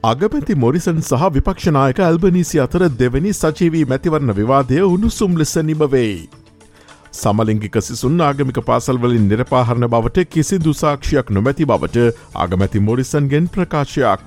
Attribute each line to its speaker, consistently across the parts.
Speaker 1: අගමැති මොරිසන් සහ විපක්ෂනායක ඇල්බනීසි අතර දෙවැනි සචීවී මැතිවරණ විවාදය උණුසුම් ලෙස නිමවෙයි. සමලිංගික සිසුන් ආගමික පාසල්වලින් නිරපාහරණ බවට කිසි දුසාක්ෂයක් නොමැති බවට අගමැති මොරිසන්ගෙන් ප්‍රකාශයක්.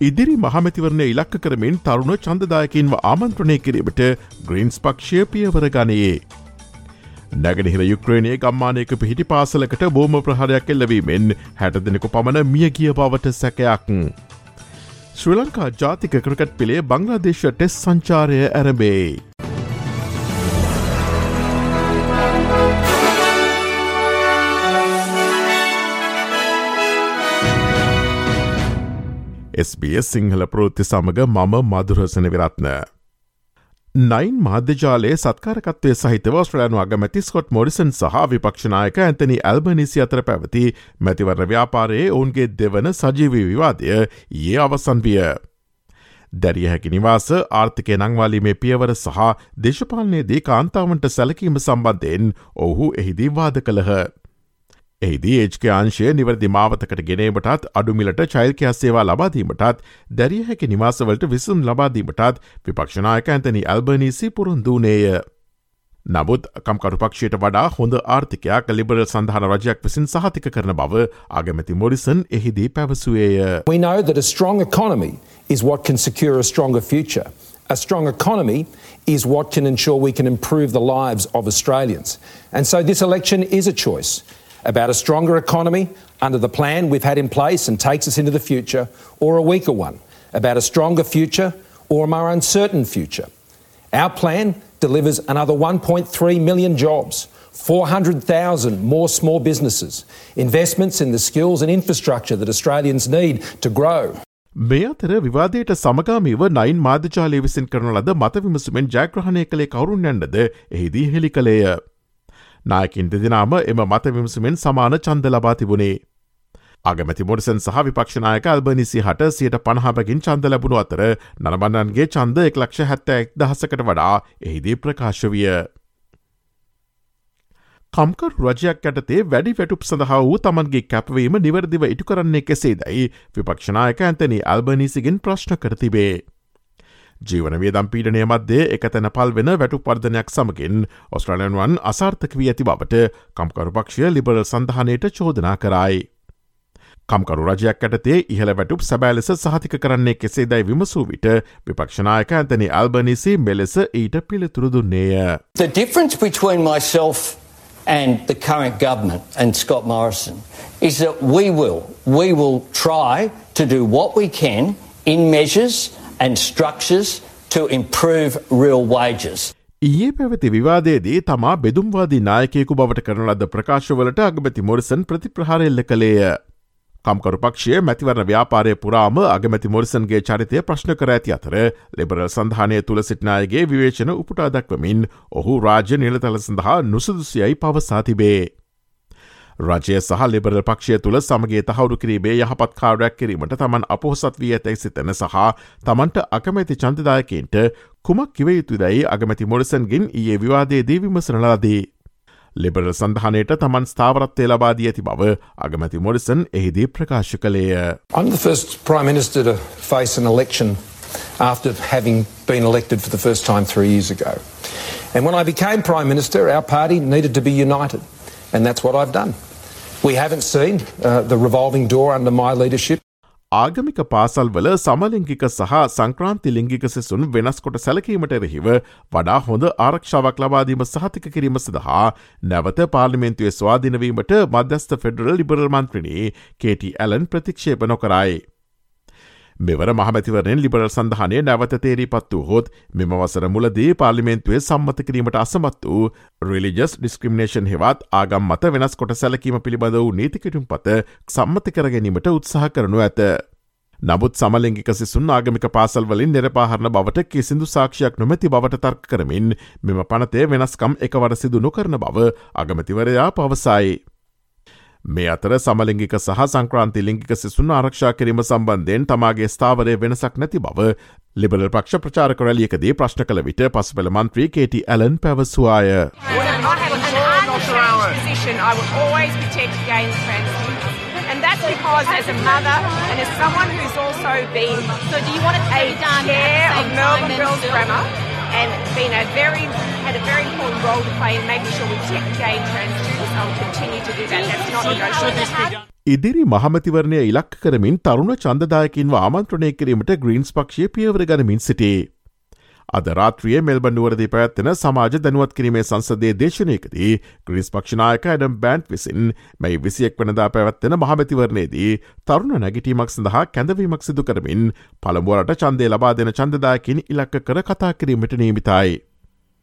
Speaker 1: ඉදිරි මහමැතිවරණය ඉලක්ක කරමින් තරුණ චන්දදායකින්ව ආමන්ත්‍රණය කිරීමට ග්‍රීන්ස් පක්ෂය පියවර ගනයේ. නැගෙනහිර යුක්්‍රේණයේ ගම්මානයක පිහිටි පාසලකට බෝම ප්‍රහරයක් එල්ලවීමෙන් හැට දෙනෙකු පමණ මියගිය බවට සැකයක්. ශ්‍රී ලංකා ජාතික ක්‍රිකට් පිළේ බංග්ලාදේශ ටෙස් සංචාරය ඇරබේ. SBS සිංහල ප්‍රෘත්ති සමඟ මම මදුරසන විරත්න. නයින් මාධ්‍යජාලයේ සත්කාරකත්වය සහිතව ස්ට්‍රලයනු අගමැති ස්කොට් මොරිසන් සහ විපක්ෂනායක ඇතනි ඇල්බනිසි අතර පැවති මැතිවරණ ව්‍යාපාරයේ ඔවුන්ගේ දෙවන සජීවී විවාදය ඒ අවසන් විය. දැරිය හැකි නිවාස ආර්ථිකය නංවාලීමේ පියවර සහ දේශපාලනයේදී කාන්තාවන්ට සැලකීම සම්බන්ධයෙන් ඔහු එහිදී වාද කළහ. එහිදී ඒජ්ක අංශය නිවැරදි මාවතකට ගෙනීමටත් අඩුමිලට චෛල්කයා සේවා ලබාදීමටත් දැරිය හැකි නිවාසවලට විසුම් ලබාදීමටත් විපක්ෂනායක ඇතනි ඇල්බනීසි පුරුන්දූනේය. නමුත් කම්කරුපක්ෂයට වඩා හොඳ ආර්ථිකයක් ලිබරල් සඳහන රජයක් විසින් සහතික කරන බව ආගමැති මොරිසන් එහිදී පැවසුවේය.
Speaker 2: We know that a strong economy is what can secure a stronger future. A strong economy is what can ensure we can improve the lives of Australians. And so this election is a choice. about a stronger economy under the plan we've had in place and takes us into the future, or a weaker one, about a stronger future or a more uncertain future. Our plan delivers another 1.3 million jobs, 400,000 more small businesses, investments in the skills and infrastructure that Australians need to grow.
Speaker 1: මේ අතර විවාදයට සමගාමීව නයින් මාධ්‍යචාලය විසින් කරන ලද මත විමසුමෙන් ජයග්‍රහණය කළේ කවරුන් යන්නද එහිදී හෙළි කළේය. නායකින් දෙදෙනම එම මත විමසුමෙන් සමාන චන්ද ලබා තිබුණේ. අගමැති මොඩසන් සහ විපක්ෂනායක අල්බනිසි හට සියට පණහාපකින් චන්ද ලැබුණු අතර නරබන්නන්ගේ චන්ද එක් ලක්ෂ හැත්තඇක් දහසකට වඩා එහිදී ප්‍රකාශ විය. කම්කරු රජයක් ඇටතේ වැඩි වැටුප් සඳහා වූ තමන්ගේ කැපවීම නිවැරදිව ඉටු කරන්නේ කෙසේදයි විපක්ෂනායක ඇතනි අල්බනිසිගෙන් ප්‍රශ්න කර තිබේ. ජීවන වියදම් පීඩනය මධ්‍යය එක තැන පල් වෙන වැටු පර්ධනයක් සමගින් ඔස්ට්‍රලයන්වන් අසාර්ථක වී ඇති බවට කම්කරුපක්ෂය ලිබරල් සඳහනයට චෝදනා කරයි. කම්කරු රජයක් ඇටතේ ඉහළ වැටුප් සැබෑලෙස සහතික කරන්නේ කෙසේ දැයි විමසූ විට විපක්ෂනායක ඇතනි අල්බනිසි මෙලෙස ඊට පිළිතුරු දුන්නේය.
Speaker 3: The difference between myself and the current government and Scott Morrison is that we will, we will try to do what we can in measures and structures to improve real wages.
Speaker 1: ඊයේ පැවති විවාදයේදී තමා බෙදුම්වාදී නායකයෙකු බවට කරන ලද ප්‍රකාශවලට අගමැති Morrison ප්‍රතිප්‍රහාරෙල්ල කළේය. කම්කරු පක්ෂය මැතිවරණ ව්‍යාපාරය පුරාම අගමැති මොරිසන්ගේ චරිතය ප්‍රශ්න කර ඇති අතර ලෙබරල් සඳහනය තුළ සිටනායගේ විවේචන උපුටා දක්වමින් ඔහු රාජ්‍ය නිලතල සඳහා නුසුදුසියයි පවසා තිබේ. රජය සහ ලිබරල් පක්ෂය තුළ සමගේ තහවුරු කිරීමේ යහපත් කාරයක් කිරීමට තමන් අපොහොසත් වී ඇතැයි සිතන සහ තමන්ට අකමැති චන්තදායකන්ට කුමක් කිවයුතු දැයි අගමැති මොරිසන්ගින් ඒ විවාදයේදී විමසනලාදී. ලිබරල් සඳහනයට තමන් ස්ථාවරත්වය ලබාදී ඇති බව අගමැති මොරිසන් එහිදී ප්‍රකාශ කළේය.
Speaker 2: I'm the first Prime Minister to face an election after having been elected for the first time three years ago. And when I became Prime Minister, our party needed to be united. And that's what I've done. We haven't seen uh, the revolving door under my leadership.
Speaker 1: ආගමික පාසල්වල සමලිංගික සහ සංක්‍රාන්ති ලිංගික සෙසුන් වෙනස් කොට සැලකීමට එරෙහිව වඩා හොඳ ආරක්ෂාවක් ලබාදීම සහතික කිරීම සඳහා නැවත පාර්ලිමෙන්තුවේ ස්වාධනවීමට මධ්‍යස්ථ ෆෙඩරල් ලිබරල් මන්ත්‍රණී කේට ඇලන් ප්‍රතික්ෂේප නොකරයි. මෙවර මහමැතිවරෙන් ලිබරල් සඳහනය නැවත තේරී පත් වූ හොත් මෙම වසර මුලදී පාලිමෙන්තුවේ සම්මත කිරීමට අසමත් වූ රිලිජස් ඩිස්ක්‍රමිනේෂන් හෙවත් ආගම් මත වෙනස් කොට සැලකීම පිළිබඳ වූ නීතිකටුම් පත සම්මති කර ගැනීමට උත්සාහ කරනු ඇත. නමුත් සමලිංගික සිසුන් ආගමික පාසල්වලින් නිරපාහරණ බවට කිසිදු සාක්ෂයක් නොමැති බවට තර්ක කරමින් මෙම පනතේ වෙනස්කම් එකවර සිදු නොකරන බව අගමතිවරයා පවසයි. මේ අතර සමලිංගික සහ සංක්‍රාන්ති ලිංගික සිසුන් ආරක්ෂා කිරීම සම්බන්ධයෙන් තමාගේ ස්ථාවරය වෙනසක් නැති බව ලිබරල් පක්ෂ ප්‍රචාරක රැලියකදී ප්‍රශ්න කළ විට පසුපල මන්ත්‍රී කේටි ඇලන් පැවසවාය.
Speaker 4: and that's because as a mother and as someone who's also been
Speaker 5: So do you want to
Speaker 4: chair
Speaker 5: at
Speaker 4: of Melbourne Girls? Grammar and been a very had a very important role to play in making sure we protect gay trans students. I will continue to do that. That's not negotiable.
Speaker 1: ඉදිරි මහමතිවරණය ඉලක්ක කරමින් තරුණ චන්දදායකින්ව ආමන්ත්‍රණය කිරීමට Greens පක්ෂය පියවර ගනමින් සිටේ. අද රාත්‍රිය මෙල්බන් නුවරදි පැත්වෙන සමාජ දැනුවත් කිරීමේ සංසදේ දේශනයකදී ග්‍රීස් පක්ෂනායක ඇඩම් බෑන්ට් විසින් මැයි විසියෙක් වනදා පැවත්වෙන මහමැතිවරණයේදී තරුණ නැගිටීමක් සඳහා කැඳවීමක් සිදු කරමින් පළමුුවරට චන්දය ලබා දෙන චන්දදායකින් ඉලක්ක කර කතා කිරීමට නීමිතයි.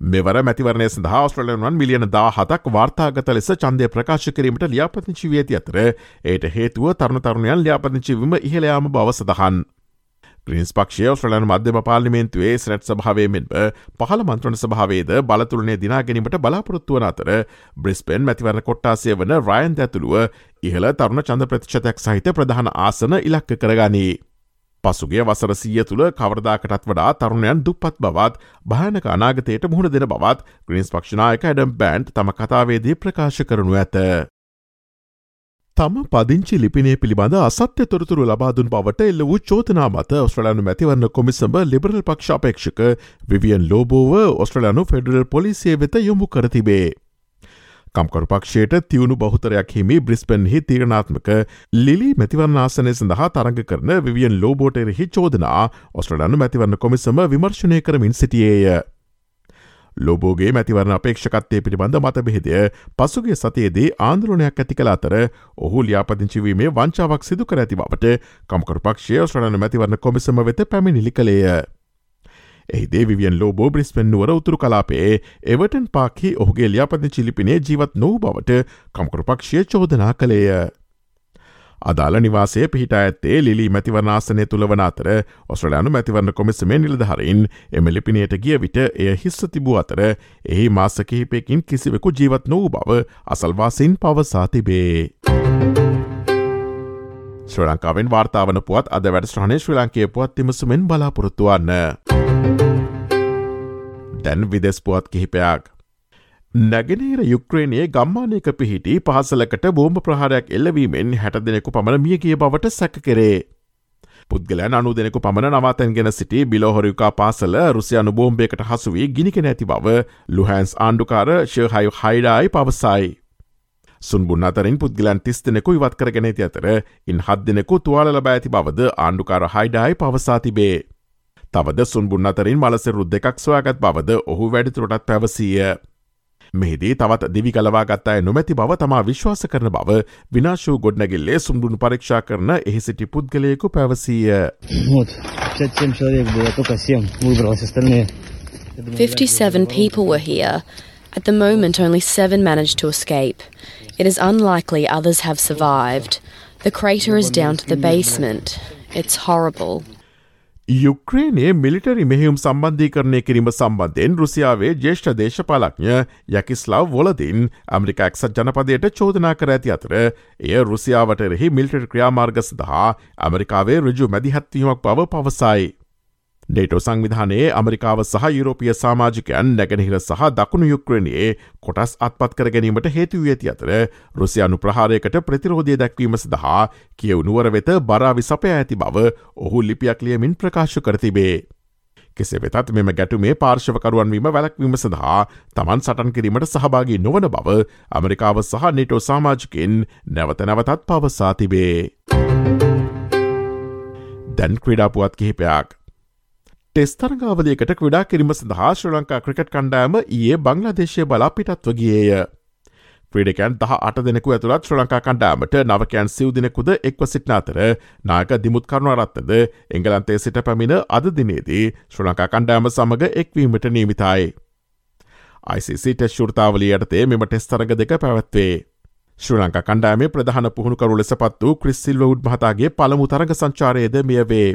Speaker 1: මෙවර මැතිවරණය සඳහා ස්ට්‍රලයන්වන් මිලියන දා හතක් වාර්තාගත ලෙස චන්දය ප්‍රකාශ කිරීමට ලියාපතිංචි වේති අතර ඒට හේතුව තරුණ තරුණයන් ලියාපතිංචිවීම ඉහළයාම බව සඳහන්. ග්‍රීන්ස් පක්ෂය ස්්‍රලන් මධ්‍යම පාලිමේන්තුවේ සනට් සභාවයමෙන්ම පහළ මන්ත්‍රණ සභාවේද බලතුරනේ දිනාගැනීමට බලාපොරොත්තුවන අතර බ්‍රිස්පෙන් මැතිවරණ කොට්ටාසය වන රයන් ඇතුළුව ඉහළ තරුණ චන්ද ප්‍රතිශතයක් සහිත ප්‍රධාන ආසන ඉලක්ක කරගනී. පසුගේ වසර සීය තුළ කවරදාකටත් වඩා තරුණයන් දුප්පත් බවත් භානක අනාගතයට මුහුණ දෙන බවත් ග්‍රීන්ස් පක්ෂනායක ඇඩම් බෑන්් තම කතාවේදී ප්‍රකාශ කරනු ඇත. තම පදිංචි ලිපිනේ පිළිබඳ අසත්‍ය තොරතුරු ලබාදුන් බවට එල්ල වූ චෝතනා මත ඔස්ට්‍රලයානු මැතිවරන්න කොමිසඹ ලිබරල් පක්ෂාපේක්ෂක විවියන් ලෝබෝව ඔස්ට්‍රලයානු ෆෙඩරල් පොලිසිය වෙත යොමු කරතිබේ. කම්කරු පක්ෂයට තිවුණු බහුතරයක් හිමි බ්‍රිස්පන්හි තීරණාත්මක ලිලි මැතිවරනාසනය සඳහා තරග කරන විවියන් ලෝබෝටෙරෙහි චෝදනා ඔස්ට්‍රලයානු මැතිවරන්න කොමිසම විමර්ශනය කරමින් සිටියේය. ලෝබෝගේ මැතිවරණ අපේක්ෂකත්තය පිළිබඳ මතබෙහිදය පසුගේ සතියේදී ආන්දරනයක් ඇති කළ අතර ඔහු ලියාපදිංචිවීමේ වංචාවක් සිදු කර ඇති බවට කම්කරු පක්ෂය ශ්‍රණන මැතිවරණ කොමිසම වෙත පැමිණිලි කළේය. එහිදේ විවියන් ලෝබෝ බ්‍රිස්පෙන් නුවර උතුරු කලාපේ එවටන් පාකි ඔහුගේ ලියාපති චිලිපිනේ ජීවත් නොව බවට කම්කරු පක්ෂය චෝදනා කළේය. අදාළ නිවාසය පිහිට ඇත්තේ ලිලි මැතිවරනාසනය තුළවන අතර ඔස්ට්‍රලයානු මැතිවරණ කොමිසමේ නිලධහරින් එම ලිපිනයට ගිය විට එය හිස්ස තිබූ අතර එහි මාස කිහිපයකින් කිසිවෙකු ජීවත් නොවූ බව අසල්වාසින් පවසා තිබේ. ශ්‍ර ලංකාවෙන් වාර්තාවන පුවත් අද වැඩ ශ්‍රහණය ශ්‍රී ලංකේ පුවත් තිමසුමෙන් බලාපොරොත්තුවන්න. දැන් විදෙස් පුවත් කිහිපයක්. නැගෙනහිර යුක්්‍රේණයේ ගම්මානයක පිහිටි පහසලකට බෝම්භ ප්‍රහාරයක් එල්ලවීමෙන් හැට දෙනෙකු පමණ මියගිය බවට සැක කරේ. පුද්ගලයන් අනු දෙනෙකු පමණ නවාතැන්ගෙන සිටි බිලෝහොරිකා පාසල රුසියනු බෝම්බයකට හසුවී ගිනිකෙන ඇති බව ලුහැන්ස් ආණ්ඩුකාර ශයහයු හයිඩායි පවසයි. සුන්බුන් අතරින් පුද්ගලන් තිස් දෙනෙකු ඉවත් කරගෙන ඇති අතර ඉන් හත් දෙනෙකු තුවාල ලබ ඇති බවද ආණ්ඩුකාර හයිඩායි පවසා තිබේ. තවද සුන්බුන් අතරින් මලසෙරුද් දෙකක් සොයාගත් බවද ඔහු වැඩිතුරටත් පැවසීය. මෙහිදී තවත් දිවි කලවාගත් අය නොමැති බව තමා විශ්වාස කරන බව විනාශූ ගොඩනැගිල්ලේ සුම්ඩුණු පරීක්ෂා කරන එහි සිටි පුද්ගලයෙකු පැවසීය.
Speaker 6: 57
Speaker 7: people were here. At the moment, only seven managed to escape. It is unlikely others have survived. The crater is down to the basement. It's horrible.
Speaker 1: යුක්්‍රේනයේ මිලිටරි මෙහිුම් සම්බන්ධීකරණය කිරීම සම්බන්ධයෙන් රුසියාවේ ජේෂ්ඨ දේශපාලක්ඥ යකිස්ලාව් වොලදින් ඇමරිකක්සත් ජනපදයට චෝදනා කර ඇති අතර එය රුසියාවටරෙහි මිල්ටර් ක්‍රියාමාර්ග සඳහා ඇමරිකාවේ රජු මැදිහත්වීමක් බව පවසයි. ඩේටෝ සංවිධානයේ ඇමරිකාව සහ යුරෝපිය සාමාජිකයන් නැගෙනහිර සහ දකුණු යුක්්‍රණයේ කොටස් අත්පත් කර ගැනීමට හේතුව ඇති අතර රුසියානු ප්‍රහාරයකට ප්‍රතිරෝධය දැක්වීම සඳහා කියවනුවර වෙත බරාවි සපය ඇති බව ඔහු ලිපියක් ලියමින් ප්‍රකාශ කරතිබේ. කෙසේ වෙතත් මෙම ගැටුමේ පාර්ශවකරුවන්වීම වැලක්වීම සඳහා තමන් සටන් කිරීමට සහභාගී නොවන බව ඇමරිකාව සහ නිටෝ සාමාජිකෙන් නැවත නැවතත් පවසා තිබේ. දැන් ක්‍රඩාපුවත් කිහිපයක්. ටෙස්තරගාවලයකට ක්‍රඩා කිරීම සඳහා ශ්‍ර ලංකා ක්‍රිකට් කණ්ඩෑම ඒ බංලදේශය බලා පිටත්ව ගියේය. ක්‍රඩකන් දහ අට දෙනෙකු ඇතුළත් ශ්‍ර ලංකා කණ්ඩෑමට නවකයන් සිව් දෙනෙකුද එක්ව සිට්න අතර නායක දිමුත් කරුණරත්තද එංගලන්තේ සිට පැමිණ අද දිනේදී ශ්‍ර ලංකා කණ්ඩෑම සමඟ එක්වීමට නීමිතයි. ICC ටෙස් ශෘතාවලියටතේ මෙම ටෙස්තරග දෙක පැවැත්වේ. ශ්‍ර ලංකා කණ්ඩෑමේ ප්‍රධාන පුහුණුකරු ලෙස පත් වූ ක්‍රිස්සිල්ව උඩ් මහතාගේ පළමු තරග සංචාරයද මෙය වේ.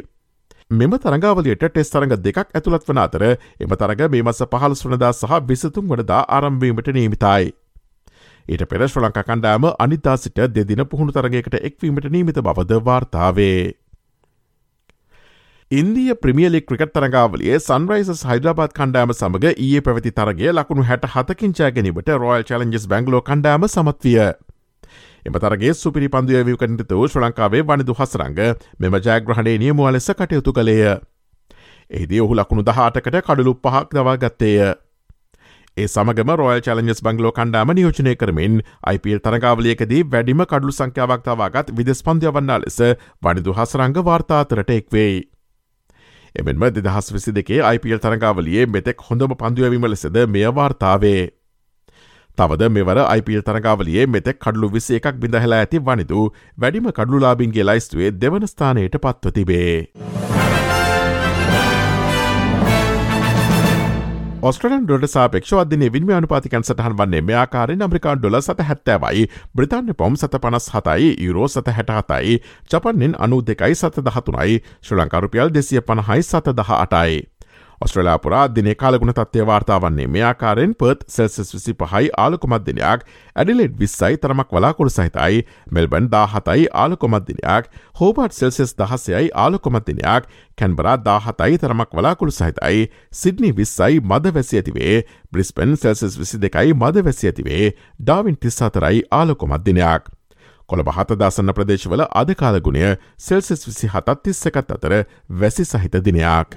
Speaker 1: මෙම තරගාවලියට ටෙස් තරඟ දෙකක් ඇතුළත් වන අතර එම තරග මේ මස පහල් වනදා සහ විසතුන් වනදා ආරම්භීමට නීමිතයි. ඊට පෙර ශ්‍ර ලංකා කණ්ඩෑම අනිතා සිට දෙදින පුහුණු තරගයකට එක්වීමට නීමිත බවද වාර්තාවේ. ඉන්දිය ප්‍රමියලි ක්‍රිකට් තරගාවලිය සන්රයිස හයිදරාබාත් කණ්ඩෑම සමඟ ඒ පැවති තරගේ ලකුණු හැට හතකින් ජයගැනීමට රොයල් චලෙන්ජස් බැංගලෝ කණ්ඩෑම සමත්විය. එම තරගේ සුපිරි පන්දුවවී කනිත වූ ශ්‍ර ලංකාවේ වනිදු හසරංග මෙම ජයග්‍රහණය නියමුව ලෙස කටයුතු කළේය. එහිදී ඔහු ලකුණු දහටකට කඩලු පහක් දවා ගත්තේය. ඒ සමගම රොයල් චලෙන්ජස් බංගලෝ කණ්ඩාම නියෝජනය කරමින් IPල් තරගාවලියකදී වැඩිම කඩු සංඛ්‍යාවක්තාවාගත් විදෙස් පන්දය වන්නා ලෙස වනිදු හසරංග වාර්තාතරට එක්වෙයි. එමෙන්ම දෙදහස් විසි දෙකේ IPල් තරගාවලියේ මෙතෙක් හොඳම පන්දුවවීම ලෙසද මෙය වාර්තාවේ. තවද මෙවර IPල් තරගාවලියේ මෙතෙක් කඩලු විසේ එකක් බිඳහලා ඇති වනිදු වැඩිම කඩුලාබින්ගේ ලයිස්තුවේ දෙවන ස්ථානයට පත්ව තිබේ. ස්ට්‍රලන් ඩොට සාපක්ෂ අධන වින්ම අනුපාතිකන් සටහන් වන්නේ මෙයාකාරෙන් අමරිකාන් ඩොල සත හැත්තෑවයි බ්‍රතාන්‍ය පොම් සත පනස් හතයි යුරෝ සත හැට හතයි ජපන්නෙන් අනු දෙකයි සත දහතුනයි ශ්‍ර ලංකාරුපියල් දෙසිය පණහයි සත දහ අටයි. ඔස්ට්‍රලයාපුරා දිනේ කාලගුණ තත්වය වාර්තාවන්නේ මෙයාකාරෙන් පත් සෙල්සස් විසි පහයි ආලකොමත්දිනයක් ඇඩිලෙඩ් විස්සයි තරමක් වලාකුරු සහිතයි මෙල්බන් දාහතයි ආලකොමත්දිනයක් හෝබට් සෙල්සෙස් දහසයයි ආලකොමත්දිනයක් කැන්බරා දාහතයි තරමක් වලාකුළු සහිතයි සිඩ්නි විස්සයි මද වැසි ඇතිවේ බ්‍රිස්පෙන් සෙල්සස් විසි දෙකයි මද වැසි ඇතිවේ ඩාවින් තිස්සාතරයි ආලකොමත්දිනයක්. කොළ බහතදාසන්න ප්‍රදේශවල අධකාලගුණය සෙල්සෙස් විසි හතත් තිස්සකත් අතර වැසි සහිත දිනයක්.